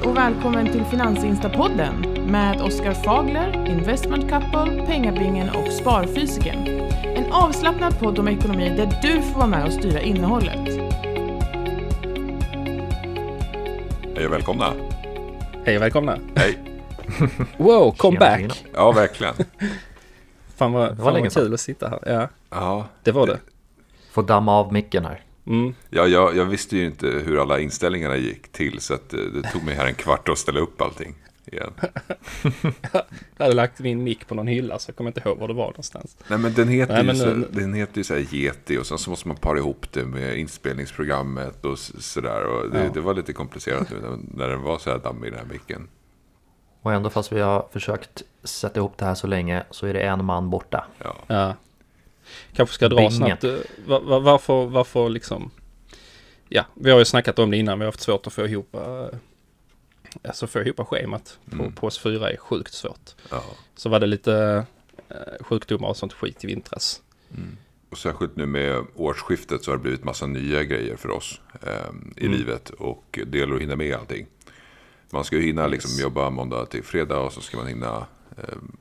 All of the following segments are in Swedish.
Hej och välkommen till Finansinstapodden med Oskar Fagler, Investment Couple, Pengabingen och Sparfysiken. En avslappnad podd om ekonomi där du får vara med och styra innehållet. Hej och välkomna. Hej och välkomna. Hej. Wow, come Tjena, back. tjena. Ja, verkligen. Fan vad, var fan länge vad kul att sitta här. Ja, Ja, det var det. Får damma av micken här. Mm. ja jag, jag visste ju inte hur alla inställningarna gick till så att eh, det tog mig här en kvart att ställa upp allting igen. Jag hade lagt min mick på någon hylla så jag kommer inte ihåg var det var någonstans. Nej, men den heter, Nej, ju, men så, den- heter ju så här Yeti och sen så måste man para ihop det med inspelningsprogrammet och sådär. Och det, Ja. det var lite komplicerat nu när, när den var så här dammig den här micken. Och ändå fast vi har försökt sätta ihop det här så länge så är det en man borta. Ja. Ja. Kanske ska dra snabbt. eh, va- va- Varför, varför liksom... Ja, vi har ju snackat om det innan. Vi har haft svårt att få ihop... eh, Alltså få ihop schemat på, Mm. på oss fyra är sjukt svårt. Ja. Så var det lite eh, sjukdomar och sånt skit i vintras. Och särskilt nu med årsskiftet så har det blivit massa nya grejer för oss eh, i Mm. livet. Och det gäller att hinna med allting. Man ska ju hinna liksom Yes. jobba måndag till fredag och så ska man hinna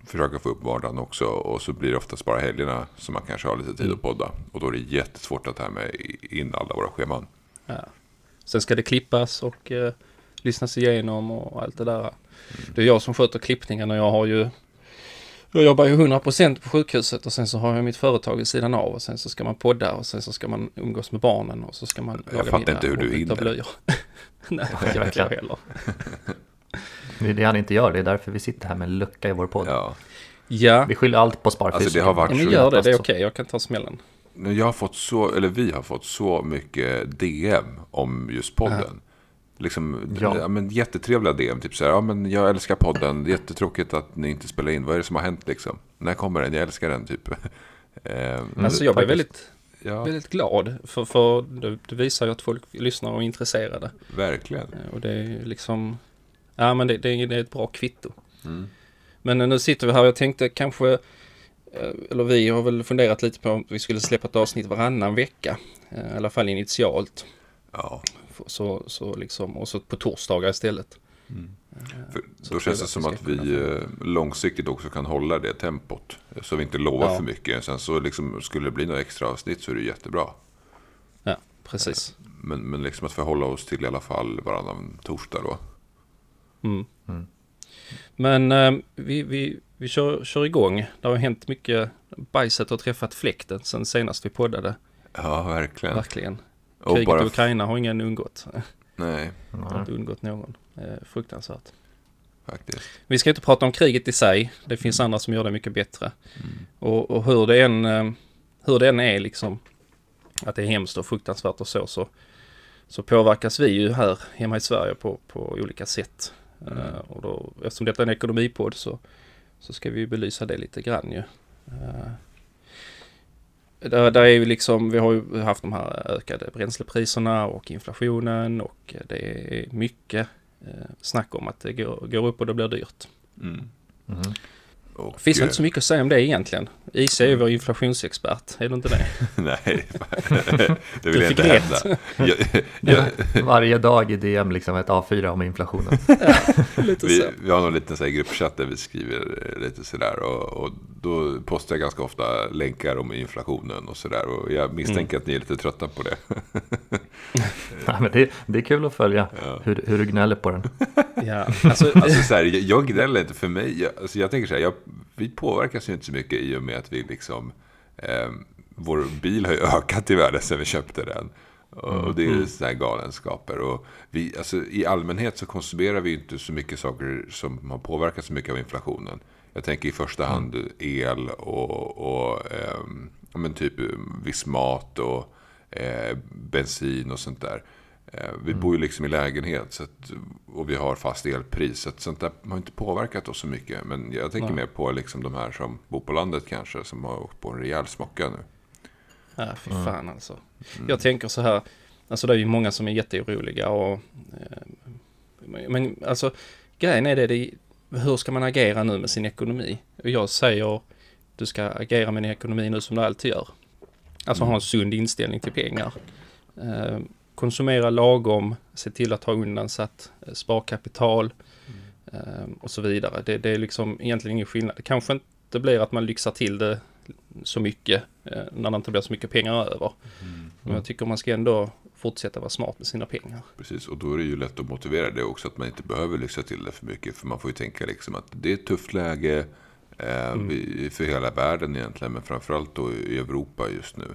försöka få upp vardagen också. Och så blir det oftast bara helgerna som man kanske har lite tid Mm. att podda. Och då är det jättesvårt att ta med in alla våra scheman. Ja. Sen ska det klippas och eh, lyssnas igenom och allt det där. Det är jag som sköter klippningen och jag har ju jag jobbar ju 100% på sjukhuset och sen så har jag mitt företag vid sidan av och sen så ska man podda och sen så ska man umgås med barnen och så ska man Jag fattar inte hur du hinner. Nej, inte jag heller. Det är det han inte gör, det är därför vi sitter här med en lucka i vår podd. Ja. Ja, Vi skyller allt på sparfysiken. Alltså det har varit ja men gör det, det är okej, jag kan ta smällen. Jag har fått så, eller vi har fått så mycket DM om just podden. Liksom, Ja. ja. men jättetrevliga DM. Typ så här, ja men jag älskar podden. Jättetråkigt att ni inte spelar in. Vad är det som har hänt liksom? När kommer den? Jag älskar den typ. Eh, Alltså jag blir väldigt, ja, väldigt glad för, för det, det visar ju att folk lyssnar och är intresserade. verkligen. Eh, Och det är liksom, ja men det, det, är- det är ett bra kvitto. Mm. Men eh, nu sitter vi här och jag tänkte kanske, eh, eller vi har väl funderat lite på om vi skulle släppa ett avsnitt varannan vecka. eh, I alla fall initialt. Ja, Så, så liksom, och så på torsdagar istället. Så då tror känns det som att vi eh, långsiktigt också kan hålla det tempot. Så vi inte lovar Ja. för mycket. Sen så liksom, skulle det bli några extra avsnitt så är det jättebra. Ja, precis. Men, men liksom att förhålla oss till i alla fall varannan torsdag då. Mm. Mm. Men eh, vi, vi, vi kör, kör igång. Det har hänt mycket. Bajset har träffat fläkten sen senast vi poddade. Ja, verkligen. Verkligen. Och Kriget bara i Ukraina har ingen undgått. Nej, Det har inte undgått någon. Eh, fruktansvärt. faktiskt. Vi ska inte prata om kriget i sig. Det finns andra som gör det mycket bättre. Och, och hur det än, eh, hur det än är liksom, att det är hemskt och fruktansvärt och så, så, så påverkas vi ju här hemma i Sverige på, på olika sätt. Eh, och då, eftersom detta är en ekonomipodd så, så ska vi belysa det lite grann ju. Uh, där, där är ju liksom, vi har ju haft de här ökade bränslepriserna och inflationen och det är mycket eh, snack om att det går, går upp och det blir dyrt. Mm. Mhm. Och, Det finns eh, inte så mycket att säga om det egentligen. IC är ju vår inflationsexpert, är det inte det? Nej, det vill Du jag inte hävda. Jag, jag, Varje dag i DM liksom ett A4 om inflationen. Lite vi, så. vi har någon liten så här gruppchatt där vi skriver eh, lite sådär. Och, och då postar jag ganska ofta länkar om inflationen och sådär. Och jag misstänker Mm. att ni är lite trötta på det. Nej, men det, det är kul att följa hur, hur du gnäller på den. Ja, alltså, Alltså så här, jag, jag gnäller inte för mig. Jag, alltså, jag tänker så här, jag, vi påverkas ju inte så mycket i och med att vi liksom... Eh, vår bil har ju ökat i värde sedan vi köpte den. Och, och det är ju sådana här galenskaper. Och vi, alltså, I allmänhet så konsumerar vi ju inte så mycket saker som har påverkats så mycket av inflationen. Jag tänker i första hand el och, och ja, men typ viss mat och eh, bensin och sånt där. Eh, Vi bor ju liksom i lägenhet så att, och vi har fast elpris. Så att sånt där har inte påverkat oss så mycket. Men jag tänker Nej. mer på liksom de här som bor på landet kanske. Som har åkt på en rejäl smocka nu. ja, fy fan alltså. Jag tänker så här, alltså det är ju många som är jätteoroliga och... Eh, men- alltså, grejen är det, det, är- hur ska man agera nu med sin ekonomi? Och jag säger, du ska agera med din ekonomi nu som du alltid gör. Alltså ha en sund inställning till pengar. Eh, konsumera lagom, se till att ha undansatt eh, sparkapital eh, och så vidare. Det, det är liksom egentligen ingen skillnad. Det kanske inte blir att man lyxar till det så mycket eh, när det inte blir så mycket pengar över. Men jag tycker man ska ändå fortsätta vara smart med sina pengar. Precis, och då är det ju lätt att motivera det också. Att man inte behöver lyxa till det för mycket. För man får ju tänka liksom att det är ett tufft läge eh, vi- för hela världen egentligen. Men framförallt då i Europa just nu.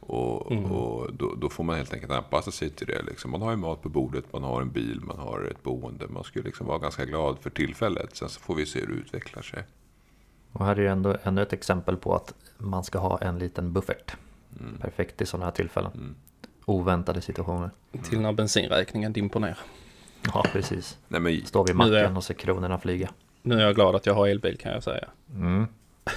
Och, och då, då får man helt enkelt anpassa sig till det. Liksom. Man har ju mat på bordet, man har en bil, man har ett boende. Man ju liksom vara ganska glad för tillfället. Sen så får vi se hur det utvecklar sig. Och här är det ändå ännu ett exempel på att man ska ha en liten buffert. Perfekt i sådana här tillfällen. Oväntade situationer. Till när bensinräkningen dimper ner. Ja, precis. Nej, men, Står vid macken och ser kronorna flyga. Nu är jag glad att jag har elbil kan jag säga. Mm.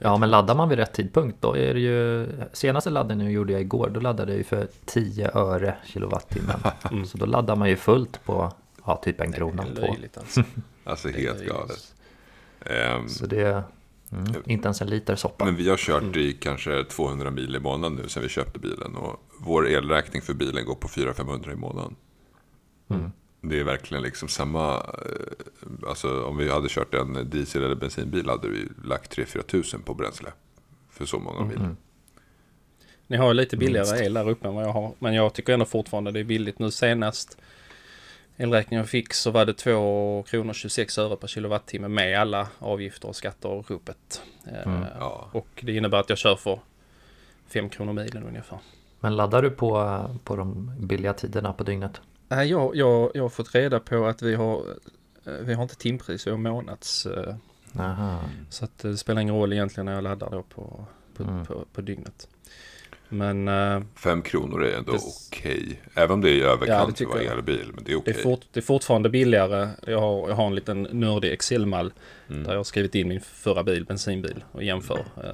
Ja, men laddar man vid rätt tidpunkt då är det ju... Senaste laddningen gjorde jag igår, då laddade jag ju för 10 öre kilowattimmen. Så då laddar man ju fullt på ja, typ en krona Det är på. alltså. alltså helt galet. Ehm, Så det är mm, inte ens en liter soppa. Men vi har kört i kanske 200 mil i månaden nu sedan vi köpte bilen. Och vår elräkning för bilen går på 400-500 i månaden. Det är verkligen liksom samma... eh, Alltså om vi hade kört en diesel eller bensinbil hade vi lagt 3-4 tusen på bränsle. För så många mil. Ni har ju lite billigare el där uppe än vad jag har. Men jag tycker ändå fortfarande det är billigt. Nu senast elräkningen jag fick så var det 2 kronor 26 öre per kilowattimme med alla avgifter och skatter och rubbet. Eh, Ja. Och det innebär att jag kör för 5 kronor milen ungefär. Men laddar du på, på de billiga tiderna på dygnet? Nej, jag, jag, jag har fått reda på att vi har, eh, vi har inte timpris, vi har månads. eh, Aha. Så att det spelar ingen roll egentligen när jag laddar då på, på, Mm. på, på dygnet. Men eh, Fem kronor är ändå Det- okej. Även om det är i Ja, överkant det för tycker varje jag. elbil. Men det är det, okej. är fort, det är fortfarande billigare. Jag har, jag har en liten nördig Excel-mall Mm. där jag har skrivit in min förra bil, bensinbil, och jämför eh,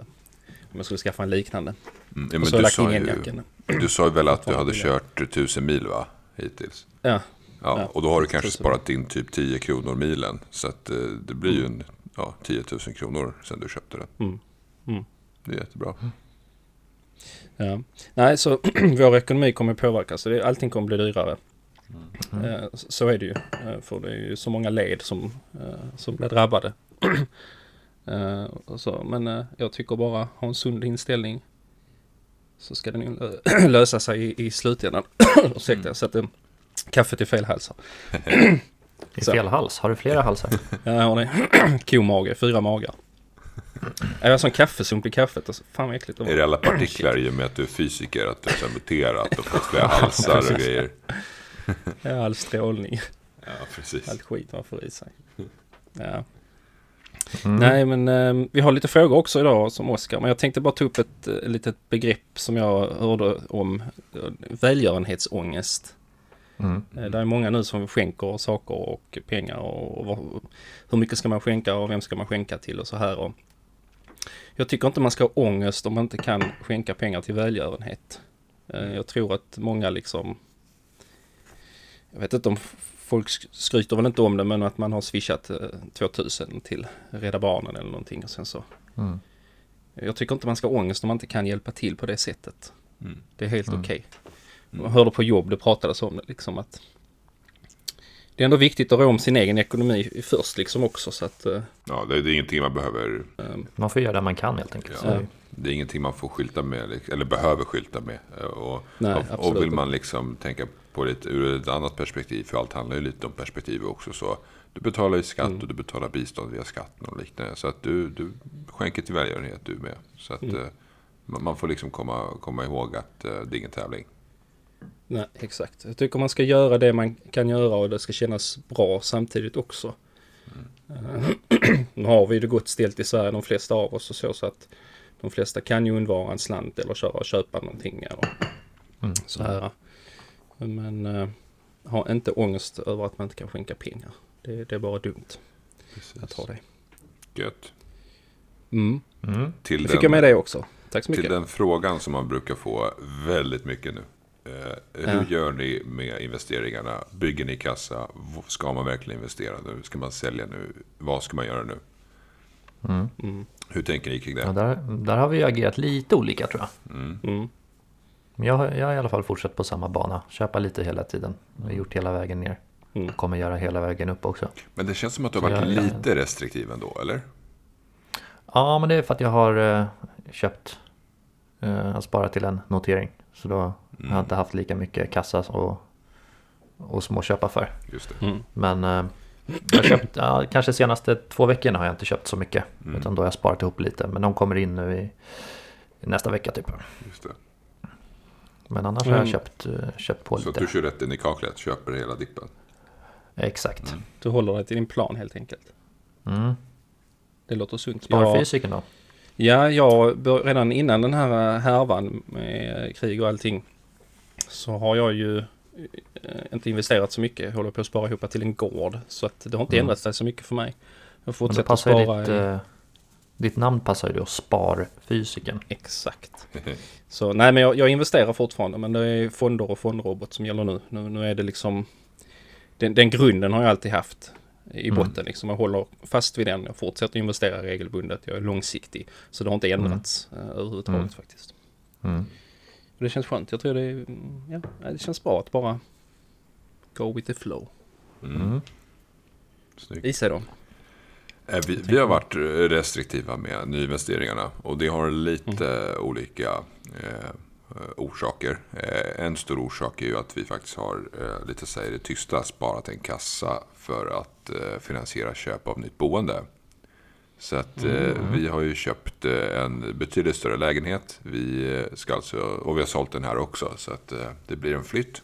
om jag skulle skaffa en liknande. Mm, ja, och så har du, jag lagt sa in enjacken. du sa ju väl att du hade kört tusen mil va? Hittills. Ja, Ja, Ja, och då har du kanske sparat in typ 10 kronor milen. Så att eh, det blir ju en, ja, 10 000 kronor sen du köpte den. Mm. Mm. Det är jättebra. ja. Nej, så vår ekonomi kommer påverkas. Allting kommer bli dyrare. Eh, så- är det ju. Eh, för det är ju så många led som, som blir drabbade. Så. Men jag tycker bara ha en sund inställning. Så ska lö- lösa sig i, i slutändan. Ursäkta, så att det, kaffet är fel halsar. I fel hals? Har du flera halsar? Ja, jag har det. Komage, fyra magar. Jag har sån kaffesump i kaffet. Alltså, fan vad äckligt det var. Är det alla partiklar i och med att du är fysiker, att du har muterat och fått flera halsar och grejer? Ja, all strålning. Ja, precis. Allt skit man får i sig. Ja. Mm. Nej, men eh, vi har lite frågor också idag som Oskar. Men jag tänkte bara ta upp ett eh, litet begrepp som jag hörde om. eh, Välgörenhetsångest. Mm. Eh, Det är många nu som skänker saker och pengar och, och vad, hur mycket ska man skänka och vem ska man skänka till och så här. Och jag tycker inte man ska ha ångest om man inte kan skänka pengar till välgörenhet. Jag tror att många liksom jag vet inte om folk sk- skryter väl inte om det men att man har swishat eh, 2000 till Rädda Barnen eller någonting och sen så. Mm. Jag tycker inte man ska ha ångest om man inte kan hjälpa till på det sättet. Mm. Det är helt Mm. okej. Jag hörde på jobb, det pratades om det liksom att det är ändå viktigt att rå om sin egen ekonomi först liksom också så att eh, Ja, det, det är ingenting man behöver, Man får göra det man kan helt enkelt. Ja. är det är ingenting man får skylta med, eller behöver skylta med. Eh, Och, Nej, och, och vill man liksom tänka på lite ur ett annat perspektiv, för allt handlar ju lite om perspektiv också, så du betalar ju skatt Mm. och du betalar bistånd via skatten och liknande. Så att du, du skänker till välgörenhet du med. Så att Mm. eh, man får liksom komma, komma ihåg att eh, det är ingen tävling. Nej, exakt. Jag tycker man ska göra det man kan göra och det ska kännas bra samtidigt också. Eh, nu har vi det gott ställt i Sverige, de flesta av oss och så, så att de flesta kan ju undvara en slant eller köra och köpa någonting eller Mm. så här. Men eh, ha inte ångest över att man inte kan skänka pengar. Det, det är bara dumt att ha det. Gött. Mm. Mm. Till Då fick jag med det också. Tack så Till mycket. den frågan som man brukar få väldigt mycket nu. Eh, hur Ja. gör ni med investeringarna? Bygger ni kassa? Ska man verkligen investera nu? Ska man sälja nu? Vad ska man göra nu? Mm. Mm. Hur tänker ni kring Ja, det? där, där har vi agerat lite olika tror jag. Mm. Mm. Men jag, har- jag har i alla fall fortsatt på samma bana. Köpa lite hela tiden. Jag har gjort hela vägen ner. Mm. Kommer göra hela vägen upp också. Men det känns som att du har varit jag- lite restriktiv ändå, eller? Ja, men det är för att jag har eh, köpt, eh, jag sparat till en notering. Så då har jag inte haft lika mycket kassa och, och småköpa för. Just det. Mm. Men eh, jag har köpt, ja, kanske senaste två veckorna har jag inte köpt så mycket. Utan då har jag sparat ihop lite. Men de kommer in nu i, i nästa vecka typ. Just det. Men annars har jag Mm. köpt, eh, köpt på Så lite. du kör rätt in i kaklet, köper hela dippen. Exakt. Du håller dig till din plan helt enkelt. Mm. Det låter sunt. Sparfysiken då? ja, jag bör, redan innan den här härvan med krig och allting så har jag ju eh, inte investerat så mycket. Jag håller på att spara ihop till en gård. Så att det har inte Mm. ändrat sig så mycket för mig. Jag fortsätter spara. ditt, i- eh, ditt namn passar ju då Sparfysiken. Exakt. Så nej, men jag, jag investerar fortfarande. Men det är fonder och fondrobot som gäller nu. Nu, nu är det liksom... Den, den grunden har jag alltid haft i Mm. botten. Liksom. Jag håller fast vid den. Jag fortsätter investera regelbundet. Jag är långsiktig. Så det har inte ändrats mm. överhuvudtaget Mm. faktiskt. Mm. Det känns skönt. Jag tror det, ja, det känns bra att bara go with the flow. Mm. Snyggt. I sig då. Eh, Vi, vi har varit restriktiva med nyinvesteringarna och det har lite olika eh, orsaker. Eh, en stor orsak är ju att vi faktiskt har, eh, lite säger det tysta, sparat en kassa för att eh, finansiera köp av nytt boende. Så att eh, vi har ju köpt eh, en betydligt större lägenhet. Vi eh, ska alltså, och vi har sålt den här också så att eh, det blir en flytt.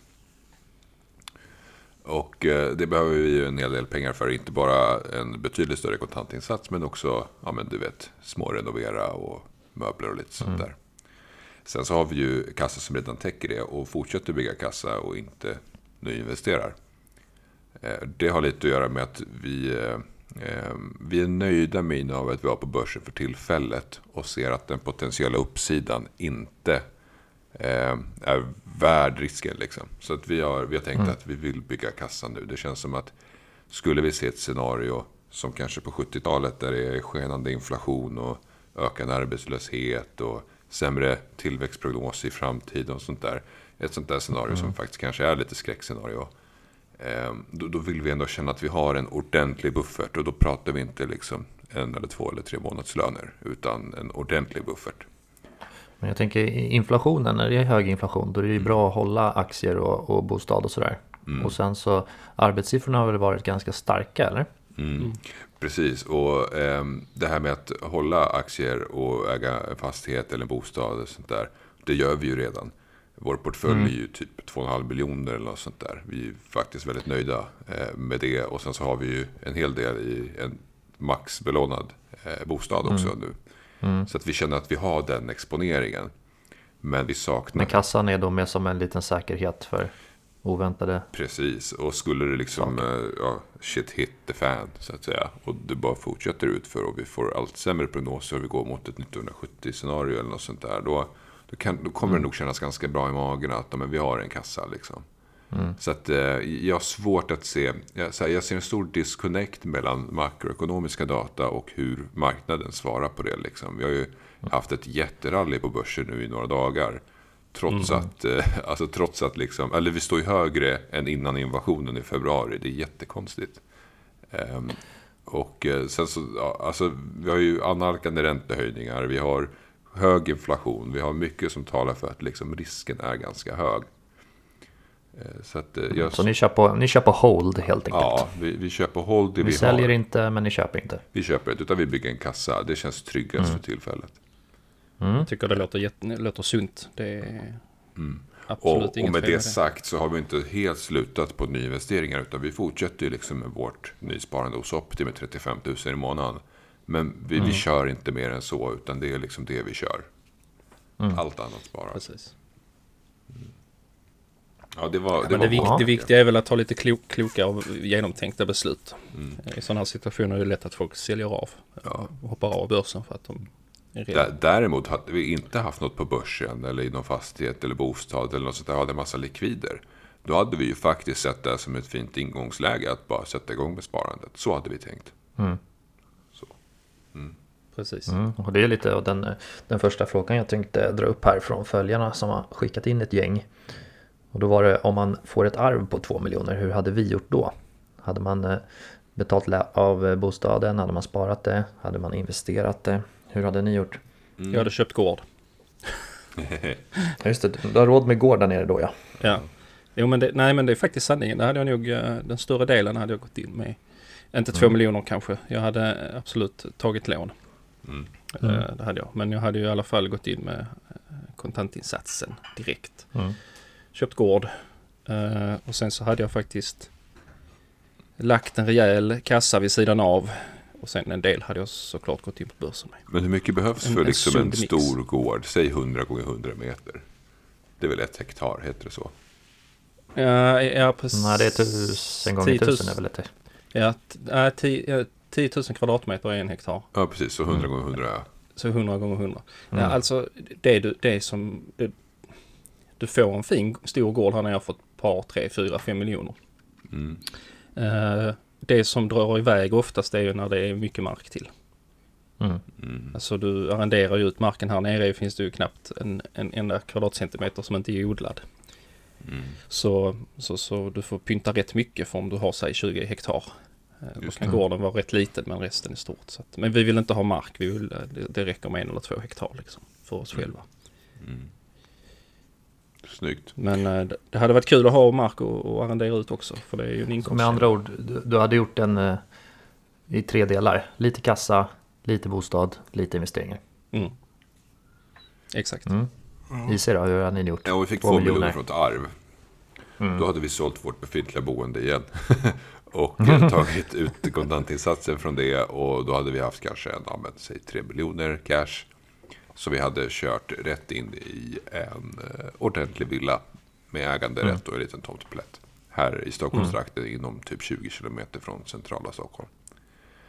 Och eh, det behöver vi ju en hel del pengar för. Inte bara en betydligt större kontantinsats men också, ja men du vet, smårenovera och möbler och lite sånt där. Sen så har vi ju kassa som redan täcker det och fortsätter bygga kassa och inte nyinvesterar. Eh, Det har lite att göra med att vi, eh, vi är nöjda med innehavet vi har på börsen för tillfället och ser att den potentiella uppsidan inte eh, är värd risken. Liksom. Så att vi, har, vi har tänkt att vi vill bygga kassan nu. Det känns som att skulle vi se ett scenario som kanske på 70-talet där det är skenande inflation och ökande arbetslöshet och sämre tillväxtprognos i framtiden och sånt där. Ett sånt där scenario som faktiskt kanske är lite skräckscenario. Eh, då, då vill vi ändå känna att vi har en ordentlig buffert och då pratar vi inte liksom en eller två eller tre månadslöner utan en ordentlig buffert. Men jag tänker i inflationen, när det är hög inflation då är det ju bra att hålla aktier och, och bostad och sådär. Och sen så arbetssiffrorna har väl varit ganska starka eller? Mm. Precis, och ehm, det här med att hålla aktier och äga en fastighet eller en bostad och sånt där. Det gör vi ju redan. Vår portfölj är ju typ 2,5 miljoner eller något sånt där. Vi är faktiskt väldigt nöjda eh, med det. Och sen så har vi ju en hel del i en maxbelånad eh, bostad också nu. Så att vi känner att vi har den exponeringen. Men vi saknar Men kassan är då mer som en liten säkerhet för oväntade. Precis, och skulle det liksom, eh, ja, shit hit the fan så att säga. Och det bara fortsätter utför och vi får allt sämre prognoser och vi går mot ett 1970-scenario eller något sånt där. Då, då, kan, då kommer det nog kännas ganska bra i magen att men vi har en kassa liksom. Så att eh, jag har svårt att se, jag, här, jag ser en stor disconnect mellan makroekonomiska data och hur marknaden svarar på det. Liksom. Vi har ju haft ett jätterally på börsen nu i några dagar. Trots att, eh, alltså trots att liksom, eller vi står ju högre än innan invasionen i februari. Det är jättekonstigt. Ehm, och eh, sen så, ja, alltså vi har ju analkande räntehöjningar. Vi har hög inflation. Vi har mycket som talar för att liksom risken är ganska hög. Eh, Så att eh, jag, Så ni kör på, ni kör på hold helt enkelt. ja, vi, vi köper hold det ni vi säljer har. inte men ni köper inte. Vi köper inte, utan vi bygger en kassa. Det känns tryggast för tillfället. Jag tycker det låter, jätte, låter sunt. Det är absolut Och, och inget med fel det sagt så har vi inte helt slutat på nyinvesteringar. Utan vi fortsätter ju liksom med vårt nysparande hos Opti med 35 000 i månaden. Men vi, vi kör inte mer än så, utan det är liksom det vi kör. Allt annat sparar. Precis. Ja, det var, det Men det, vik- det viktiga är väl att ta lite klok, kloka och genomtänkta beslut. Mm. I sådana här situationer är det lätt att folk säljer av. Ja. Och hoppar av börsen för att de. Däremot hade vi inte haft något på börsen eller i någon fastighet eller bostad eller något sånt där, hade en massa likvider. Då hade vi ju faktiskt sett det som ett fint ingångsläge att bara sätta igång med sparandet. Så hade vi tänkt. Mm. Så. precis. Mm, och det är lite av den, den första frågan jag tänkte dra upp här från följarna som har skickat in ett gäng. Och då var det om man får ett arv på 2 miljoner, hur hade vi gjort då? Hade man eh, betalt av eh, bostaden? Hade man sparat det? Hade man investerat det? Hur hade ni gjort? Jag hade köpt gård. Ja, Just det, du har råd med gård där nere då ja. Ja. Jo men det, nej men det är faktiskt sanningen. Det hade jag nog, eh, den större delen hade jag gått in med. Inte två miljoner kanske. Jag hade absolut tagit lån. Mm. Mm. Det hade jag. Men jag hade ju i alla fall gått in med kontantinsatsen direkt. Köpt gård. Eh, Och sen så hade jag faktiskt lagt en rejäl kassa vid sidan av. Och sen en del hade jag såklart gått in på börsen med. Men hur mycket behövs En- för en liksom en mix. stor gård? Säg 100 gånger 100 meter. Det är väl ett hektar, heter det så? Ja, ja precis. Nej det är tusen gånger 10 000. tusen är väl lite. Ja, t- ja, 10 ja, 10 000 kvadratmeter är en hektar. Ja, precis. Så 100 Mm. gånger 100. ja. Så 100 gånger 100. Ja, Mm. alltså det, det är som... Det, du får en fin stor gård här nere för ett par, tre, fyra, fem miljoner. Mm. Eh, det som drar iväg oftast är ju när det är mycket mark till. Mm. Mm. Alltså du arrenderar ju ut marken här nere finns det ju knappt en, en enda kvadratcentimeter som inte är odlad. Mm. Så, så, så du får pynta rätt mycket för om du har säg 20 hektar. Eh, Då kan det. gården vara rätt liten men resten är stort. Så att, men vi vill inte ha mark, vi vill, eh, det, det räcker med en eller två hektar liksom, för oss Mm. själva. Mm. Snyggt. Men eh, det- hade varit kul att ha mark och, och arrendera ut också för det är ju en inkomst. med andra ord, du, du hade gjort en eh, i tre delar. Lite kassa, lite bostad, lite investeringar. Mm. Exakt. Mm. Gissa då, hur hade ni gjort? Ja, vi fick Två två miljoner miljoner. från ett arv. Mm. Då hade vi sålt vårt befintliga boende igen. och eh, tagit ut kontantinsatsen från det. Och då hade vi haft kanske en, ja, men, säg 3 miljoner cash. Så vi hade kört rätt in i en eh, ordentlig villa. Med äganderätt och en liten tomtplätt. Här i Stockholmstrakten inom typ 20 kilometer från centrala Stockholm.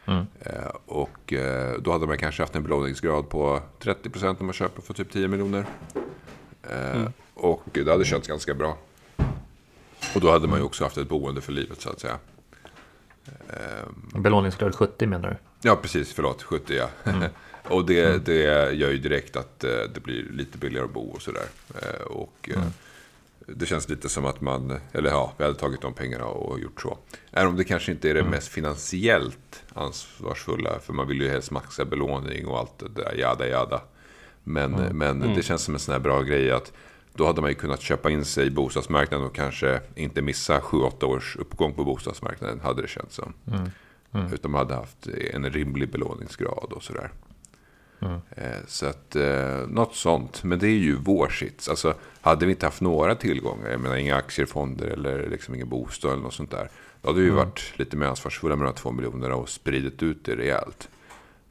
Mm. Eh, och eh, då hade man kanske haft en belåningsgrad på 30% när man köper för typ 10 miljoner. Eh, Och det hade känts ganska bra. Och då hade man ju också haft ett boende för livet så att säga. Belåningsgrad 70 menar du? Ja, precis. Förlåt. 70 ja. och det, det gör ju direkt att eh, det blir lite billigare att bo och sådär. Eh, Och eh, det känns lite som att man, eller ja, vi hade tagit de pengarna och gjort så. Även om det kanske inte är det mest finansiellt ansvarsfulla. För man vill ju helst maxa belåning och allt det där, jada jada. Men, men det känns som en sån här bra grej att då hade man ju kunnat köpa in sig i bostadsmarknaden och kanske inte missa 7-8 års uppgång på bostadsmarknaden, hade det känts som. Utan man hade haft en rimlig belåningsgrad och sådär. Eh, Så att eh, något sånt. Men det är ju vår sits. Alltså, hade vi inte haft några tillgångar, jag menar inga aktier, fonder eller liksom ingen bostad eller något sånt där. Då hade vi ju varit lite mer ansvarsfulla med de här två miljonerna och spridit ut det rejält.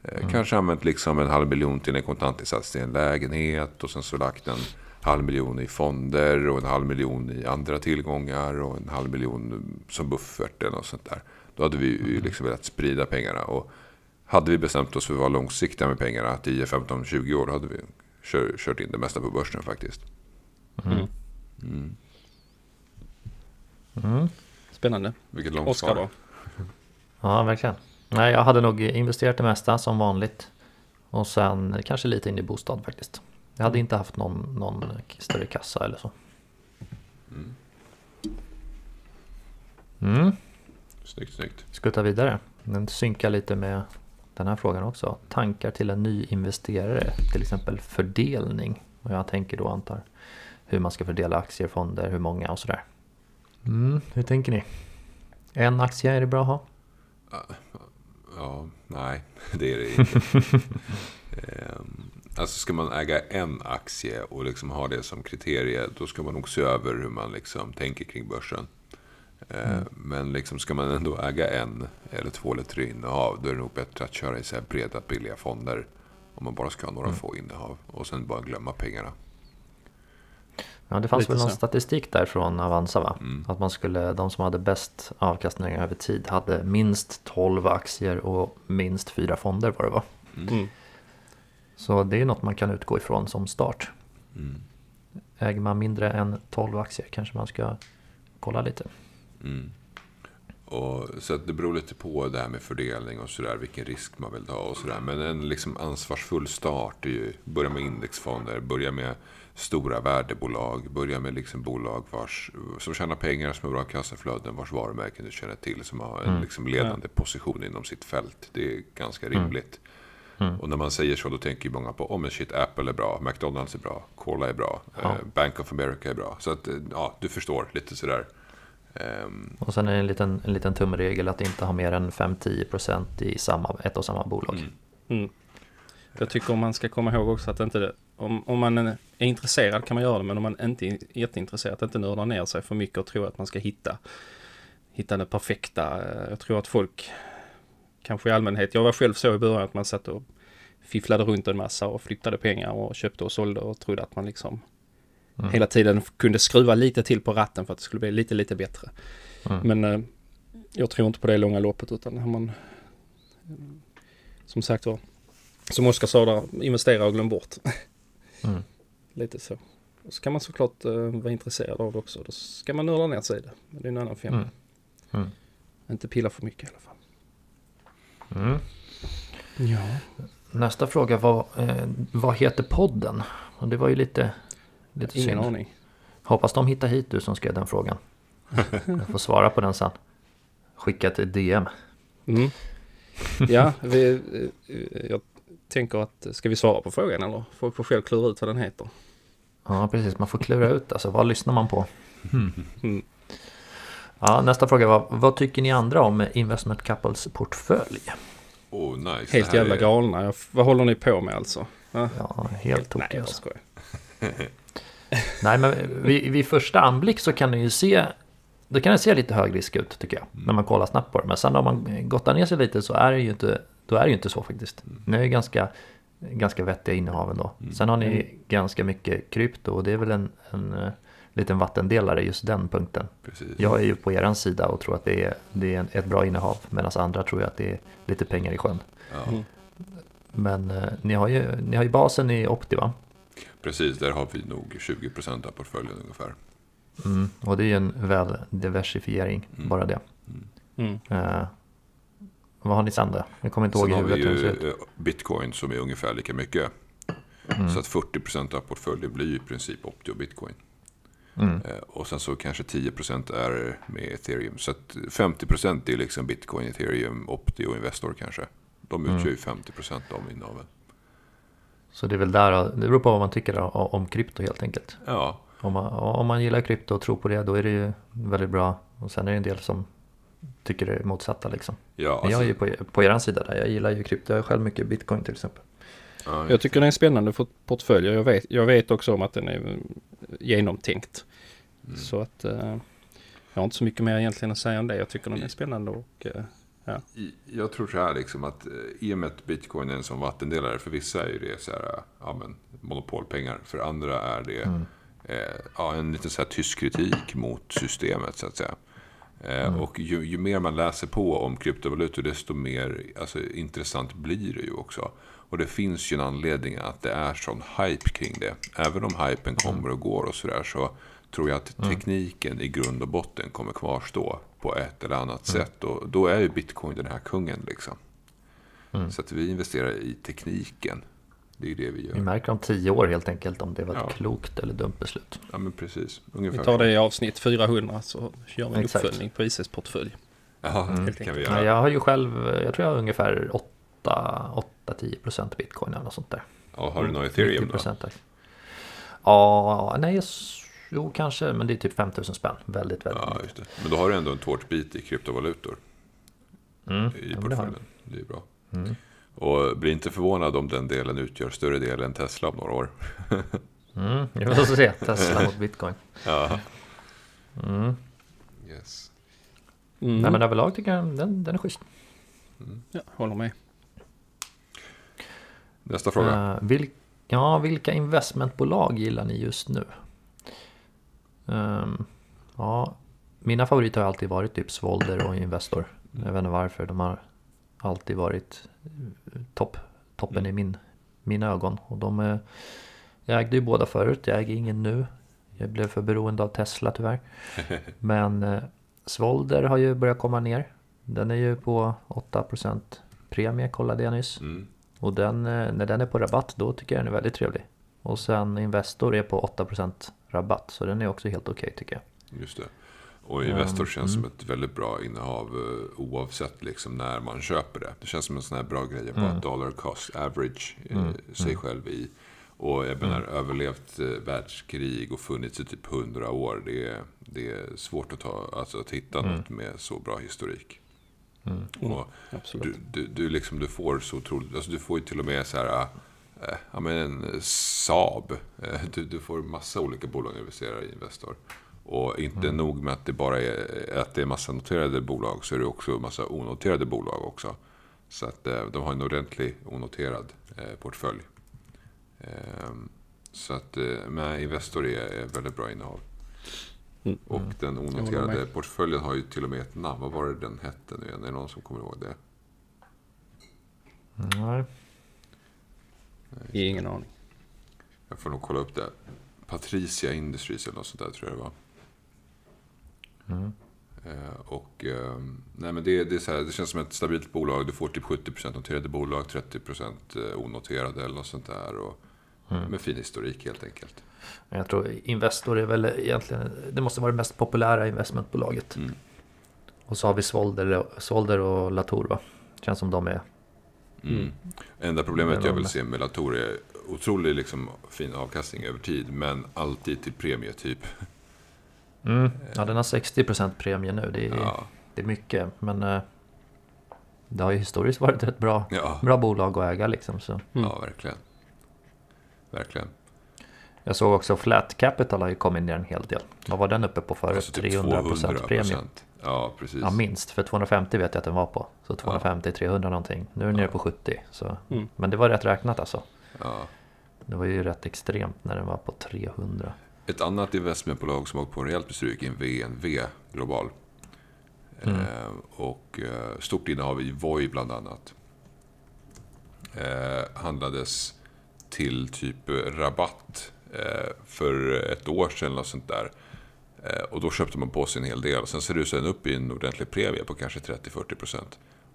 Eh, Kanske använt liksom en halv miljon till en kontantinsats till en lägenhet och sen så lagt en halv miljon i fonder och en halv miljon i andra tillgångar och en halv miljon som buffert eller något sånt där. Då hade vi ju liksom velat sprida pengarna. Och hade vi bestämt oss för att vara långsiktiga med pengarna, 10, 15, 20 år, hade vi kör, kört in det mesta på börsen faktiskt. Mm. Mm. Mm. Spännande. Vilket långt Oskar svar. då? Ja, verkligen. Nej, jag hade nog investerat det mesta som vanligt. Och sen kanske lite in i bostad faktiskt. Jag hade inte haft någon, någon större kassa eller så. Mm. Snyggt, snyggt. Ska vi ta vidare? Den synkar lite med den här frågan också. Tankar till en ny investerare, till exempel fördelning. Och jag tänker då antar hur man ska fördela aktier, fonder, hur många och sådär. Mm, hur tänker ni? En aktie, är det bra att ha? Ja, nej, det är det inte. Ehm, alltså ska man äga en aktie och liksom ha det som kriterie, då ska man nog se över hur man liksom tänker kring börsen. Ehm, Men liksom ska man ändå äga en eller två eller tre innehav, då är det nog bättre att köra i så här breda, billiga fonder. Om man bara ska ha några få innehav och sen bara glömma pengarna. Ja, det fanns Lite väl någon så. statistik där från Avanza va? Mm. Att man skulle, de som hade bäst avkastning över tid hade minst 12 aktier och minst fyra fonder var det va? Mm. Så det är något man kan utgå ifrån som start. Mm. Äger man mindre än 12 aktier kanske man ska kolla lite. Mm. Och, så det beror lite på det här med fördelning och sådär, vilken risk man vill ta och sådär. Men en liksom ansvarsfull start är ju, börja med indexfonder, börja med stora värdebolag, börja med liksom bolag vars, som tjänar pengar, som har bra kassaflöden, vars varumärken du känner till, som har en Mm. liksom ledande position inom sitt fält. Det är ganska rimligt. Mm. Och när man säger så, då tänker ju många på, oh men shit, Apple är bra, McDonalds är bra, Cola är bra, Ja. eh, Bank of America är bra. Så att, eh, ja, du förstår lite sådär. Och sen är det en liten, en liten tumregel att inte ha mer än 5-10% i samma, ett och samma bolag. Mm. Mm. Jag tycker om man ska komma ihåg också att inte det, om, om man är intresserad kan man göra det men om man inte är jätteintresserad att inte nörda ner sig för mycket och tro att man ska hitta hitta det perfekta. Jag tror att folk kanske i allmänhet, jag var själv så i början att man satt och fifflade runt en massa och flyttade pengar och köpte och sålde och trodde att man liksom Mm. hela tiden kunde skruva lite till på ratten för att det skulle bli lite, lite bättre. Mm. Men eh, jag tror inte på det långa loppet utan har man som sagt var som Oskar sa där, investera och glöm bort. Mm. Lite så. Och så kan man såklart eh, vara intresserad av det också. Då ska man nörda ner sig i det. Men det är en annan femma. Mm. Mm. Inte pilla för mycket i alla fall. Mm. Ja. Nästa fråga var, eh, vad heter podden? Och det var ju lite, lite Ingen synd. aning. Hoppas de hittar hit du som skrev den frågan. Jag får svara på den sen. Skicka ett DM. Mm. Ja, vi, eh, jag tänker att ska vi svara på frågan eller? Folk får själv klura ut vad den heter. Ja, precis. Man får klura ut alltså. Vad lyssnar man på? Mm. Ja, nästa fråga var, vad tycker ni andra om Investment Couples portfölj? oh, nice. Helt jävla är- galna. Vad håller ni på med alltså? Ja. Ja, helt Nej, tokig jag alltså. skojar. Nej, men vid, vid första anblick så kan det ju se då kan det se lite hög risk ut tycker jag. När man kollar snabbt på det. Men sen om man gottar ner sig lite så är det ju inte, då är det ju inte så faktiskt. Ni är ju ganska, ganska vettiga innehav ändå. Sen har ni ganska mycket krypto och det är väl en, en eh, liten vattendelare just den punkten. Precis. Jag är ju på eran sida och tror att det är, det är ett bra innehav. Medan andra tror jag att det är lite pengar i sjön. Ja, Mm. Men eh, ni, har ju, ni har ju basen i Opti va? Precis, där har vi nog 20% av portföljen ungefär. Mm. Och det är ju en väl diversifiering, Mm. bara det. Mm. Eh, vad har ni sen då? Jag kommer inte ihåg Sen i har vi huvudet hur det ser ju ut. eh, bitcoin som är ungefär lika mycket. Mm. Så att 40% av portföljen blir i princip optio bitcoin. Mm. Eh, Och sen så kanske 10% är med ethereum. Så att 50% är liksom bitcoin, ethereum, optio och investor kanske. De utgör ju 50% av innehaven. Så det är väl där, det beror på vad man tycker om krypto helt enkelt. Ja, Om man, om man gillar krypto och tror på det, då är det ju väldigt bra. Och sen är det en del som tycker det är motsatta liksom. ja, Men jag är alltså, ju på, på er sida där, jag gillar ju krypto. Jag har själv mycket bitcoin till exempel. ja, Jag tycker det är en spännande portfölj. Jag vet, jag vet också om att den är eh, genomtänkt. mm. Så att eh, jag har inte så mycket mer egentligen att säga om det. Jag tycker den är spännande och eh, I- Jag tror så här liksom att eh, i och med att bitcoin är en sån vattendelare. För vissa är ju det så här, ja, men, monopolpengar. För andra är det Mm. eh, ja, en lite så här tysk kritik mot systemet så att säga. Eh, Och ju, ju mer man läser på om kryptovalutor desto mer alltså, intressant blir det ju också. Och det finns ju en anledning att det är sån hype kring det. Även om hypen kommer och går och sådär så tror jag att tekniken i grund och botten kommer kvarstå på ett eller annat sätt. Och då är ju bitcoin den här kungen liksom. Mm. Så att vi investerar i tekniken. Det är ju det vi Vi gör. märker om tio år helt enkelt om det var ett Ja. klokt eller dumt beslut. Ja men precis. vi Ungefär tar så. det i avsnitt 400 så gör vi en Exakt. uppföljning på ICs portfölj. Ja, Mm. det kan vi göra. jag har ju själv, jag tror jag har ungefär 8-10% bitcoin eller något sånt där. Ja, har du något ethereum då? 90% där. Ja, nej, jo kanske, men det är typ 5000 spänn. Väldigt, väldigt Ja, just det. Men då har du ändå en tårtbit i kryptovalutor Mm. i Ja, men det portföljen. Det är bra. Mm. Och bli inte förvånad om den delen utgör större del än Tesla om några år. Mm, vi får se. Tesla mot bitcoin. Ja. Mm. Yes. Mm. Nej, men överlag tycker jag den, den är schysst. ja, håller med. Nästa fråga. Eh, vil, ja, vilka investmentbolag gillar ni just nu? Ehm, ja, mina favoriter har alltid varit typ Svolder och Investor. Jag vet inte varför, de har alltid varit eh, topp, toppen i min, mina ögon. Och de är, jag ägde ju båda förut, jag äger ingen nu. Jag blev för beroende av Tesla tyvärr. Men eh, Svolder har ju börjat komma ner. Den är ju på 8% premie kollade jag nyss. Mm. Och den, eh, när den är på rabatt då tycker jag den är väldigt trevlig. Och sen Investor är på 8% rabatt så den är också helt okej tycker jag. Just det. Och Investor Um, känns mm. som ett väldigt bra innehav eh, oavsett liksom när man köper det. Det känns som en sån här bra grej att bara Mm. dollar cost average eh, Mm, sig mm. själv i. Och jag menar, överlevt eh, världskrig och funnits i typ 100 år. Det är, det är svårt att, ta, alltså, att hitta Mm. något med så bra historik. Mm. Mm, Och absolut. du, du, du, liksom, du får så otroligt, alltså du får ju till och med så här, eh, ja men en Saab. Eh, du, du får massa olika bolag att investera i Investor. Och inte Mm. nog med att det bara är, att det är massa noterade bolag, så är det också massa onoterade bolag också. Så att eh, de har en ordentlig onoterad eh, portfölj. Eh, så att eh, med Investor är är väldigt bra innehav. Mm. Och den håller onoterade portföljen har ju till och med ett namn. Vad var det den hette nu igen? Är det någon som kommer ihåg det? Nej. Ingen aning. Jag får nog kolla upp det. Patricia Industries eller något sånt där tror jag det var. Mm. Eh, och, eh, nej men det, det, är så här, det känns som ett stabilt bolag. Du får typ 70% noterade bolag, 30% eh, onoterade eller något sånt där. Och, Mm. Med fin historik helt enkelt. Jag tror Investor är väl egentligen, det måste vara det mest populära investmentbolaget. Mm. Och så har vi Svolder, Svolder och Latour va? Känns som de är, Mm. Enda problemet jag vill se med Latour är otrolig liksom, fin avkastning över tid. Men alltid till premie typ. mm. ja den har 60% premie nu, det är, Ja, det är mycket. Men eh, det har ju historiskt varit ett bra, ja, bra bolag att äga liksom. Så. Mm. ja verkligen. Verkligen. Jag såg också Flat Capital har ju kommit ner en hel del. Vad var den uppe på förut? Alltså typ 300% premie. 200%. Ja, precis. Ja minst, för 250 vet jag att den var på. Så 250-300 någonting. Nu är den nere på 70. Så. Mm. Men det var rätt räknat alltså. Ja. Det var ju rätt extremt när den var på 300. Ett annat investmentbolag som åkt på en rejält bestryk är en VNV Global. Mm. Eh, och eh, stort innehav i Voi bland annat. Eh, handlades till typ rabatt eh, för ett år sedan eller något sånt där. Eh, och då köpte man på sig en hel del. Sen ser det sen upp i en ordentlig premie på kanske 30-40%.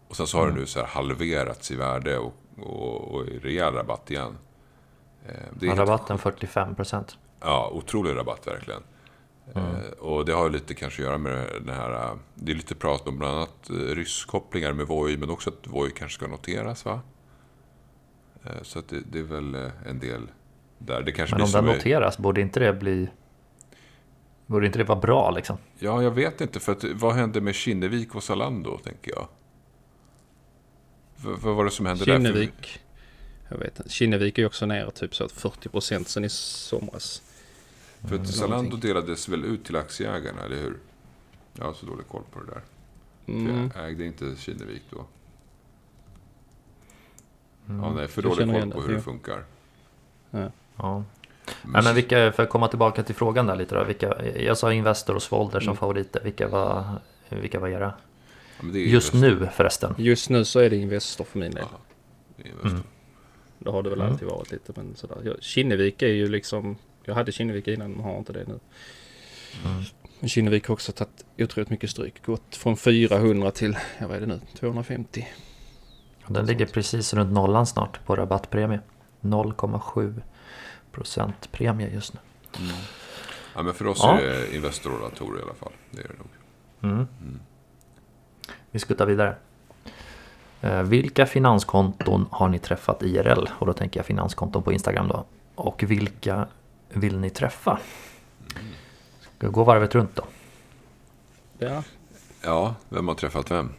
Och sen så har det nu så här halverats i värde och, och, och i rejäl rabatt igen. Eh, det är rabatten 45%. Ja, otrolig rabatt verkligen. Eh, och det har lite kanske att göra med den här... Det är lite prat om bland annat rysskopplingar med Voi, men också att Voi kanske ska noteras va? Så att det, det är väl en del där. Det kanske Men om den noteras, borde inte det bli... Borde inte det vara bra liksom? Ja, jag vet inte. För att, vad hände med Kinnevik och Zalando, tänker jag? V- vad var det som hände där? Kinnevik. Jag vet inte. Kinnevik är ju också nere typ så att 40% sen i somras. För, för att Mm, Zalando någonting. delades väl ut till aktieägarna, eller hur? Jag har så dålig koll på det där. Mm. jag ägde inte Kinnevik då. Mm. Ja, nej, för dålig koll på hur det ja. funkar. Ja. Nej, men vilka, för att komma tillbaka till frågan där lite då. Vilka, jag sa Investor och Svolder som Mm. favoriter. Vilka var, vilka var era? Ja, men det är Just nu förresten. Just nu så är det Investor för min del. Ja, det är. Mm. Det har det väl Mm. alltid varit lite men sådär. Kinnevik är ju liksom. Jag hade Kinnevik innan men har inte det nu. Mm. Men Kinnevik har också tagit otroligt mycket stryk. Gått från 400 till, jag vet det nu, 250. Den ligger precis runt nollan snart på rabattpremie. 0,7 procent premie just nu. Mm. Ja, men för oss Ja. är det Investor och Latour i alla fall. Det är det nog. Mm. Mm. Vi skuttar vidare. Eh, vilka finanskonton har ni träffat IRL? Och då tänker jag finanskonton på Instagram då. Och vilka vill ni träffa? Ska vi gå varvet runt då? Ja, Ja, vem har träffat vem?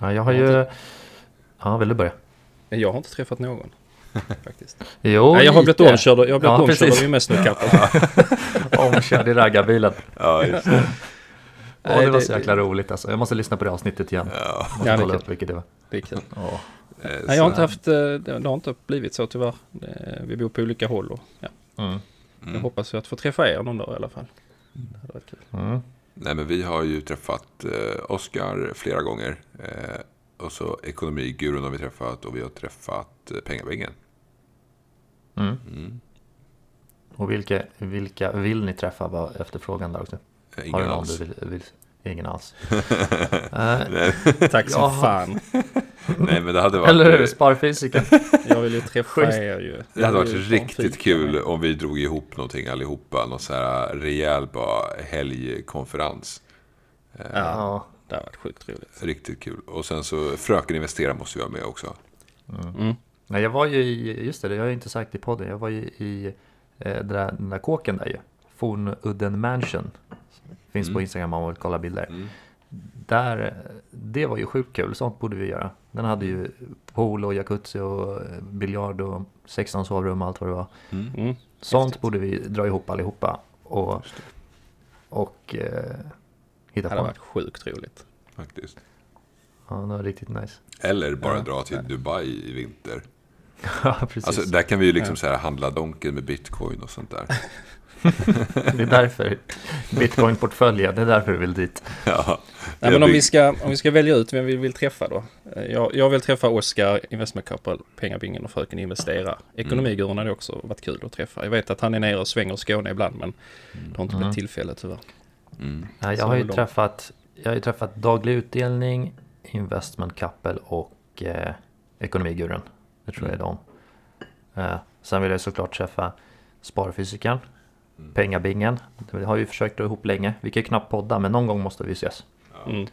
Ja, jag har ju... Ja, vill du börja? jag har inte träffat någon. Faktiskt. Jo, Nej, jag har blivit lite. omkörd, jag har blivit Ja, omkörd av investmentkappen. Omkörd i raggarbilen. Ja, just det. Nej, det var det- så jäkla roligt alltså. Jag måste lyssna på det avsnittet igen. Ja. Måste Ja, det kolla upp vilket det var. Det är kul. Åh. Eh, Nej, jag har inte haft, eh, det det har inte blivit så tyvärr. Det- Vi bor på olika håll och ja, Mm. jag Mm. hoppas ju att få träffa er någon dag i alla fall. Det hade varit kul. Mm. Nej, men vi har ju träffat eh, Oskar flera gånger. Eh, och så Ekonomigurun har vi träffat och vi har träffat eh, Pengabängen. Mm. Mm. Och vilka, vilka vill ni träffa var efterfrågan där också? Eh, Har Ingen du någon alls. du vill, vill... ingen alls. Eh, Tack som Ja. fan. Nej, men det hade varit... eller hur, sparfysiken. Jag vill ju träffa er ju. Det hade varit riktigt kul med. om vi drog ihop någonting allihopa. Någon så här rejäl bara helgkonferens. Ja, Ja, det hade varit sjukt roligt. Riktigt kul. Och sen så Fröken Investera måste vi ha med också. Mm. Nej, jag var ju i, just det, det har jag inte sagt i podden, jag var ju i eh, den, där, den där kåken där ju. Fornudden Mansion. Finns på Mm. Instagram om man vill kolla bilder. Mm. Där, det var ju sjukt kul, sånt borde vi göra. Den hade ju pool och jacuzzi och eh, biljard och 16 sovrum och allt vad det var. Mm. Mm. Sånt Häftigt. borde vi dra ihop allihopa och, och eh, hitta Det på. hade varit sjukt roligt. Faktiskt. Ja, det var riktigt nice. Eller bara Ja. dra till Dubai i vinter. ja, precis. Alltså där kan vi ju liksom Ja. så här handla donken med bitcoin och sånt där. Det är därför Bitcoin-portföljen, det är därför du vill dit. ja. Nej, men om vi, ska, om vi ska välja ut vem vi vill träffa då. Jag, jag vill träffa Oskar, Investment Couple, Pengabingen och Fröken Investera. Ekonomigurun hade också varit kul att träffa. Jag vet att han är nere och svänger Skåne ibland men det har inte Mm. blivit tillfälle tyvärr. Mm. Ja, Så jag har ju träffat, jag har ju träffat Daglig Utdelning, Investment Couple och eh, Ekonomigurun. Det tror jag är de. Eh, sen vill jag såklart träffa Sparfysikern, Mm. Pengabingen. Det har vi försökt dra ihop länge. Vi kan ju knappt podda men någon gång måste vi ses. Mm.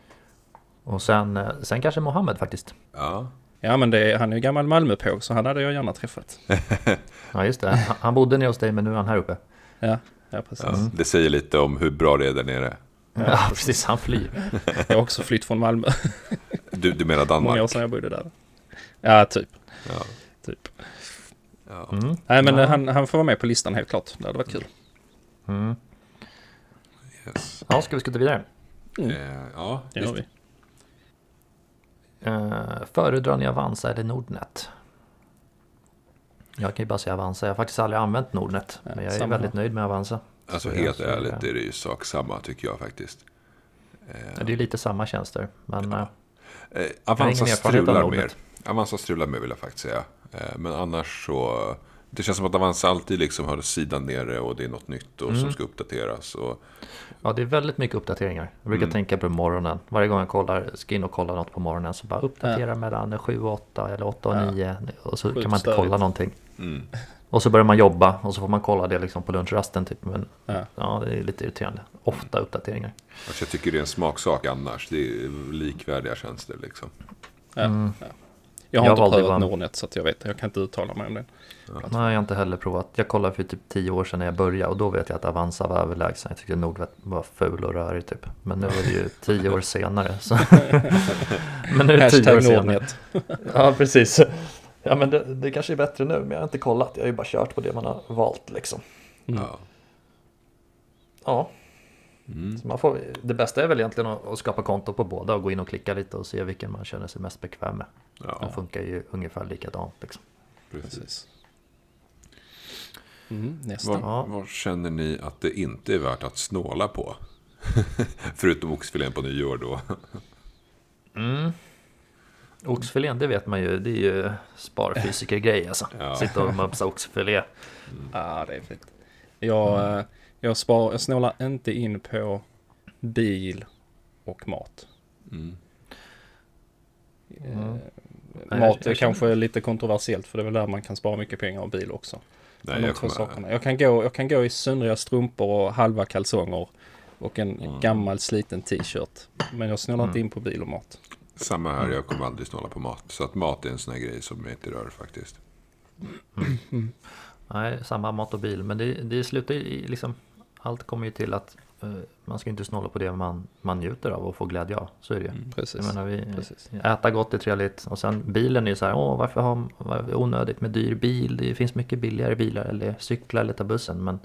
Och sen, eh, sen kanske Mohammed faktiskt. Ja. Ja men det, han är ju gammal Malmöpåg så han hade jag gärna träffat. Ja just det, han, han bodde nere hos dig men nu är han här uppe. Ja, ja precis. ja. Det säger lite om hur bra det är där nere. Ja, precis, han flyr. Jag har också flytt från Malmö. Du, du menar Många år Danmark? sedan jag bodde där. Ja, typ. Ja. typ. Ja. Mm. Nej men Ja. han, han får vara med på listan helt klart. Det hade varit kul. Mm. Yes. Ja, ska vi skutta vidare? Mm. Eh, ja, Det gör vi. Uh, föredrar ni Avanza eller Nordnet? Jag kan ju bara säga Avanza. Jag har faktiskt aldrig använt Nordnet. Ja, men jag är samma väldigt här. nöjd med Avanza. Alltså Så helt ärligt jag- är det ju sak samma tycker jag faktiskt. Eh, Det är lite samma tjänster. Men Ja. eh, Eh, Avanza strular mer. Avanza strular mer vill jag faktiskt säga. Eh, men annars så... Det känns som att Avanza alltid liksom har sidan nere och det är något nytt och Mm. som ska uppdateras. Och, ja, det är väldigt mycket uppdateringar. Jag brukar Mm. tänka på morgonen. Varje gång jag kollar, ska in och kolla något på morgonen så bara uppdatera mellan 7 och 8 eller 8 och Ja. 9. Och så Sjukt kan man inte kolla någonting. mm. Och så börjar man jobba och så får man kolla det liksom på lunchrasten typ. Men Ja. ja, det är lite irriterande. Ofta uppdateringar. alltså jag tycker det är en smaksak annars. Det är likvärdiga tjänster liksom. Ja. Mm. Ja. Jag har Jag inte prövat bara- Nordnet så att jag vet. Jag kan inte uttala mig om det. Nej, jag har inte heller provat. Jag kollade för typ 10 år sedan när jag började och då vet jag att Avanza var överlägsen. Jag tyckte Nordnet var ful och rörig typ. Men nu är det ju 10 år senare. Så. men nu är det 10 år senare. Ja, precis. Ja, men det, det kanske är bättre nu, men jag har inte kollat. Jag har ju bara kört på det man har valt liksom. Mm. Ja. Ja, Mm. så man får, det bästa är väl egentligen att, att skapa konto på båda och gå in och klicka lite och se vilken man känner sig mest bekväm med. De Ja, funkar ju ungefär likadant liksom. precis. Precis. Mm, nästa. Vad, Ja. vad känner ni att det inte är värt att snåla på? Förutom oxfilén på nyår då. Mm. Oxfilén, det vet man ju, det är ju sparfysiker-grej alltså. Ja. Sitta och mumsa oxfilé. Ja, det är fint. Jag, eh, jag, spar, jag snålar inte in på bil och mat. Mm. Mm. Eh, Nej, Mat är kanske lite kontroversiellt för det är väl där man kan spara mycket pengar och bil också. Nej, jag, kommer, sakerna. Jag, kan gå, jag kan gå i söndriga strumpor och halva kalsonger och en Mm. gammal sliten t-shirt. Men jag snålar inte Mm. in på bil och mat. Samma här, jag kommer aldrig snåla på mat. Så att mat är en sån här grej som jag inte rör faktiskt. Nej, samma mat och bil. Men det, det slutar ju i liksom, allt kommer ju till att eh, man ska inte snåla på det man, man njuter av och får glädje av. Så är det ju. Mm, Precis. Jag menar, vi, Precis. äta gott är trevligt och sen bilen är ju så här, åh varför har varför det onödigt med dyr bil? Det finns mycket billigare bilar eller cykla eller ta bussen. Men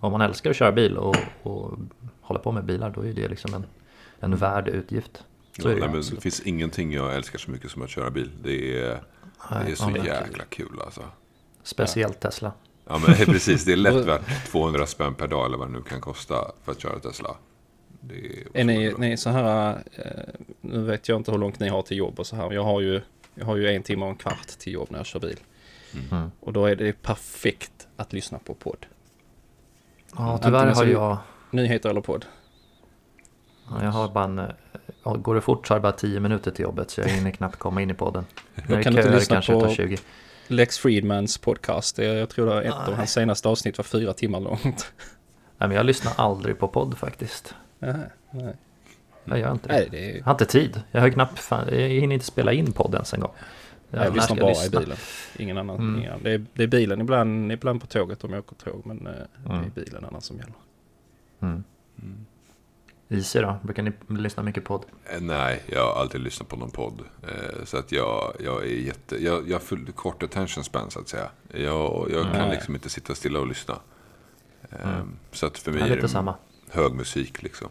om man älskar att köra bil och, och hålla på med bilar då är det liksom en, en värd utgift. Så det Nej, men det finns ingenting jag älskar så mycket som att köra bil. Det är, det är så Ja, jäkla kul alltså. Speciellt Tesla. Ja men precis, det är lätt värt 200 spänn per dag eller vad det nu kan kosta för att köra Tesla. Det är, Är ni, ni så här, eh, nu vet jag inte hur långt ni har till jobb och så här. Jag har ju, jag har ju en timme och en kvart till jobb när jag kör bil. Mm. Och då är det perfekt att lyssna på podd. Ja, tyvärr har jag... Nyheter eller podd. Ja, Jag har bara en, eh, går det fort så har jag bara 10 minuter till jobbet så jag hinner knappt komma in i podden. Det kan inte lyssna på- det tar 20. Lex Friedmans podcast. Jag tror att ett av Nej. hans senaste avsnitt var fyra timmar långt. Nej men jag lyssnar aldrig på podd faktiskt. Nej, nej. Jag gör inte det. nej det är, Jag har inte tid. Jag har knappt, fan, jag hinner inte spela in podd ens en gång. jag när lyssnar bara lyssna? i bilen. Ingen annan. Mm. ingen annan. Det, är, det är bilen, ibland, ibland på tåget om jag åker tåg. Men eh, det Mm. är bilen annars som gäller. Mm. Easy då? Brukar ni lyssna mycket podd? Eh, Nej, jag har aldrig lyssnat på någon podd. Eh, Så att jag, jag är jätte... Jag, jag har full kort attention span så att säga. Jag, jag kan Nej. liksom inte sitta stilla och lyssna. Eh, Mm. Så att för mig Ja, är det samma. hög musik liksom.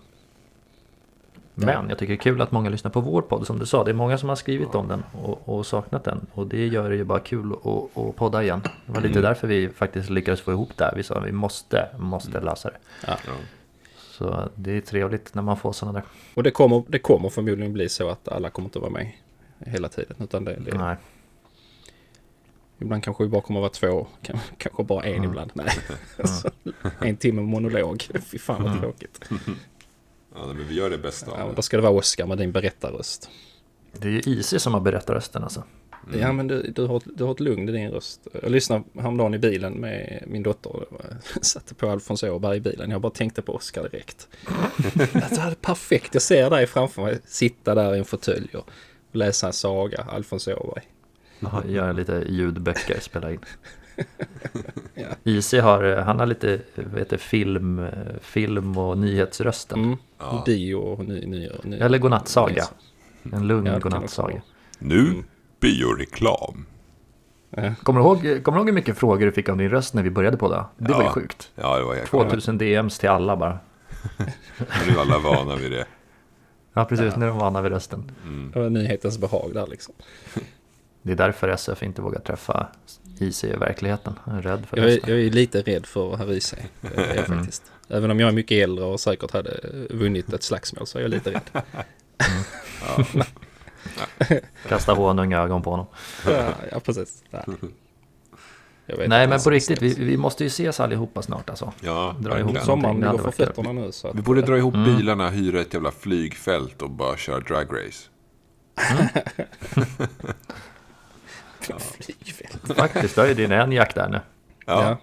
Men jag tycker det är kul att många lyssnar på vår podd som du sa. Det är många som har skrivit om den och, och saknat den. Och det gör det ju bara kul att, att podda igen. Det var lite Mm. därför vi faktiskt lyckades få ihop det här. Vi sa vi måste, måste lösa det. Ja. Så det är trevligt när man får sådana där. Och det kommer, det kommer förmodligen bli så att alla kommer inte vara med hela tiden. Utan det, det, Nej. Ibland kanske vi bara kommer vara två. kan- Kanske bara en Mm. ibland. Nej. Alltså, en timme monolog. Fy fan vad Mm. tråkigt. Ja, men vi gör det bästa Ja, av då det. ska det vara Oscar med din berättarröst. Det är ju Easy som har berättat rösten alltså. Mm. Ja men du, du, har, du har ett lugn i din röst. Jag lyssnade häromdagen i bilen med min dotter. Jag satte på Alfons Åberg i bilen. Jag bara tänkte på Oscar direkt. Alltså, det är perfekt. Jag ser dig framför mig. Sitta där i en fåtölj och läsa en saga. Alfons Åberg. Ja, Göra lite ljudböcker, spela in. Ja. Easy har, han har lite heter, det, film, film och nyhetsrösten. Mm. Ja. Dio och ny, ny, ny, Eller godnattsaga. En lugn Ja, godnattsaga. Nu, Mm. Bioreklam. Ja. Kommer du, ihåg, kommer du ihåg hur mycket frågor du fick om din röst när vi började på det? Det var ju Ja. sjukt. Ja, det var jäkla 2000 DMs till alla bara. Nu är alla vana vid det. Ja, precis. Nu är de vana vid rösten. Mm. Det var nyhetens behag där liksom. Det är därför SF inte vågar träffa Easy i verkligheten. Jag är rädd för Jag är, jag är lite rädd för. Det är jag Mm. faktiskt. Även om jag är mycket äldre och säkert hade vunnit ett slagsmål så är jag lite rädd. Ja. Kasta honung ögon på honom. Ja, ja precis. Ja. Jag vet Nej, men på riktigt, vi, vi måste ju ses allihopa snart alltså. Ja, Dra ihop Sommaren ligger för fötterna nu. Så att, Vi borde dra ihop Mm. bilarna, hyra ett jävla flygfält och bara köra dragrace. Flygfält. Faktiskt, du har ju din Enyaq där nu. Ja. Ja.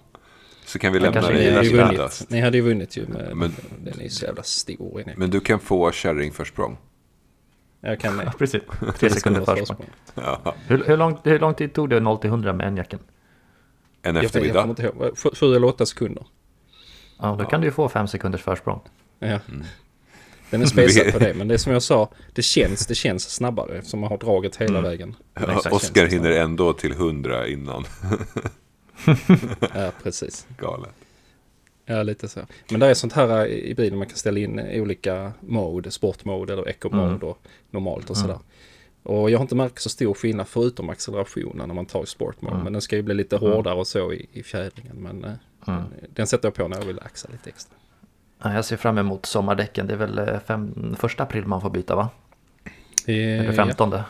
Så kan vi lämna dig är i värsta. Ni hade ju vunnit ju med... Men- Den är så jävla stor. är. Men du kan få kärringförsprång. Jag kan... Ja, precis. Tre sekunder försprång. Ja. Hur, hur, lång, hur lång tid tog det 0 till 100 med? En Jag, jag kommer eftermiddag. inte ihåg. Sju- Sju eller åtta sekunder. Ja, då kan du ju få fem sekunders försprång. Ja. Mm. Den är spesad på det. Men det är som jag sa. Det känns, det känns snabbare eftersom man har dragit hela Mm. vägen. Ja, Oskar hinner ändå till 100 innan. Ja, precis. Galet. Ja, lite så. Men det är sånt här i bilen man kan ställa in olika mode, sportmode eller eco-mode Mm. och normalt och Mm. sådär. Och jag har inte märkt så stor skillnad förutom accelerationen när man tar i sportmode. Mm. Men den ska ju bli lite Mm. hårdare och så i, i fjädringen. Men eh, den sätter jag på när jag vill axa lite extra. Ja, jag ser fram emot sommardäcken. Det är väl eh, fem, första april man får byta va? Eller Eh, 15? Ja,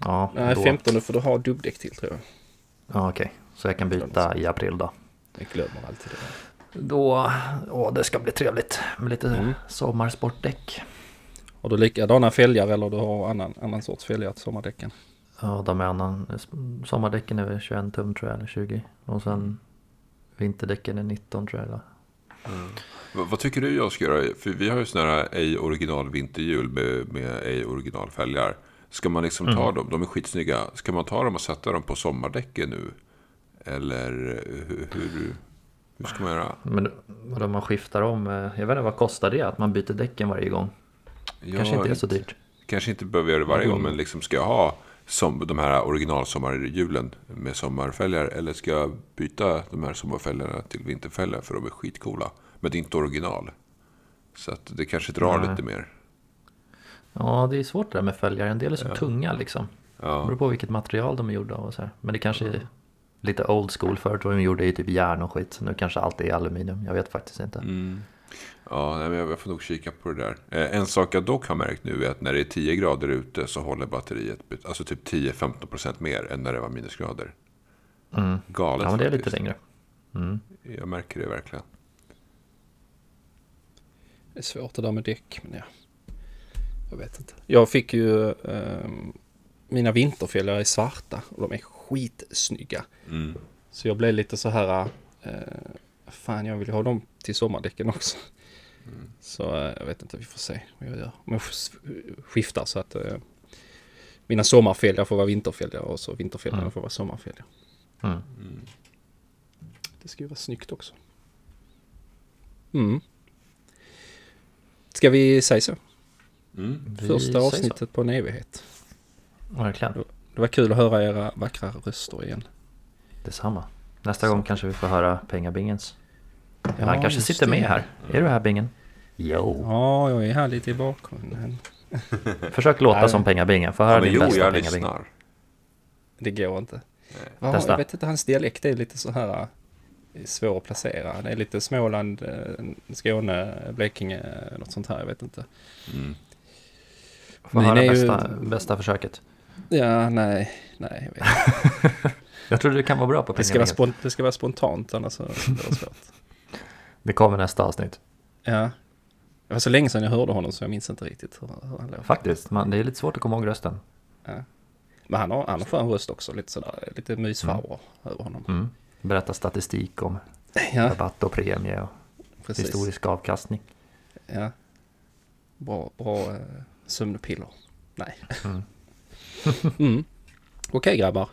Ja. Nej, då. 15 får du ha dubbdäck till tror jag. Ja, okej. Så jag kan byta i april då. Jag glömmer alltid det. Då, åh, det ska bli trevligt med lite Mm. sommarsportdäck. Har du likadana fälgar eller du har annan, annan sorts fälgar till sommardäcken? Ja, de är annan. Sommardäcken är väl 21 tum tror jag, eller 20. Och sen vinterdäcken är 19 tror jag. eller? V- vad tycker du jag ska göra? För vi har ju sådana här ej original vinterhjul med, med ej original fälgar. Ska man liksom ta Mm. dem? De är skitsnygga. Ska man ta dem och sätta dem på sommardäcken nu? Eller hur, hur, hur ska man göra? Men vadå, man skiftar om. eh, Jag vet inte, vad kostar det att man byter däcken varje gång? Kanske Ja, inte är så dyrt. Kanske inte behöver göra det varje gång, Mm. men liksom ska jag ha som, de här originalsommarhjulen med sommarfälgar? Eller ska jag byta de här sommarfälgarna till vinterfälgar för de är skitcoola? Men det är inte original. Så att det kanske drar Nej. lite mer. Ja, det är svårt det där med fälgar. En del är så Ja. tunga liksom. Det Ja. beror på vilket material de är gjorda av och så här. Men det kanske är lite old school. Förut var de gjorda i typ järn och skit. Nu kanske allt är aluminium. Jag vet faktiskt inte. Mm. Ja, nej, men jag får nog kika på det där. Eh, En sak jag dock har märkt nu är att när det är 10 grader ute så håller batteriet alltså typ 10-15% mer än när det var minusgrader. Mm. Galet Ja, men det är lite längre. Mm. Jag märker det verkligen. Det är svårt det där med däck. Men ja. jag vet inte. Jag fick ju eh, mina vinterfälgar är svarta och de är skitsnygga. Mm. Så jag blev lite så här, eh, fan jag vill ha dem till sommardäcken också. Så eh, jag vet inte, vi får se vad jag gör. Om jag sk- skiftar så att eh, mina sommarfälgar får vara vinterfälgar och så vinterfälgarna Mm. får vara sommarfälgar. Mm. Det ska ju vara snyggt också. Mm. Ska vi säga så? Mm. Vi Första säger så. avsnittet på en evighet. Verkligen. Det var kul att höra era vackra röster igen. Detsamma. Nästa gång kanske vi får höra pengabingens. Ja, Han kanske sitter det. med här. Är du här bingen? Jo. Ja, jag är här lite i bakgrunden. Försök låta Nej. som pengabingen. Få höra Ja, din jo, bästa jag pengabing. lyssnar. Det går inte. Ja, Testa. jag vet inte, hans dialekt är lite så här eh, svår att placera. Det är lite Småland, eh, Skåne, Blekinge, något sånt här. Jag vet inte. Mm. Få höra är ju- bästa, bästa försöket. Ja, nej, nej, jag. Jag tror du kan vara bra på Det ska, vara spont- det ska vara spontant, annars så det svårt. Det kommer nästa avsnitt. Ja. Det var så länge sedan jag hörde honom så jag minns inte riktigt hur, han låter. Faktiskt, man, det är lite svårt att komma ihåg rösten. Ja. Men han har, han har skön röst också, lite sådär, lite mysfarbror över honom. Mm. Berätta statistik om Ja, rabatt och premie och precis. historisk avkastning. Ja. Bra, bra eh, sömnpiller. Nej. Mm. mm. Okej grabbar.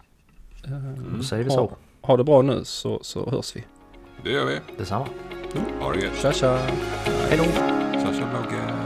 Eh, Då säger vi ha, så. Ha det bra nu så, så hörs vi. Det gör vi. Detsamma. Ha det gött. Tja tja. Hej då! Tja, tja, bloggen.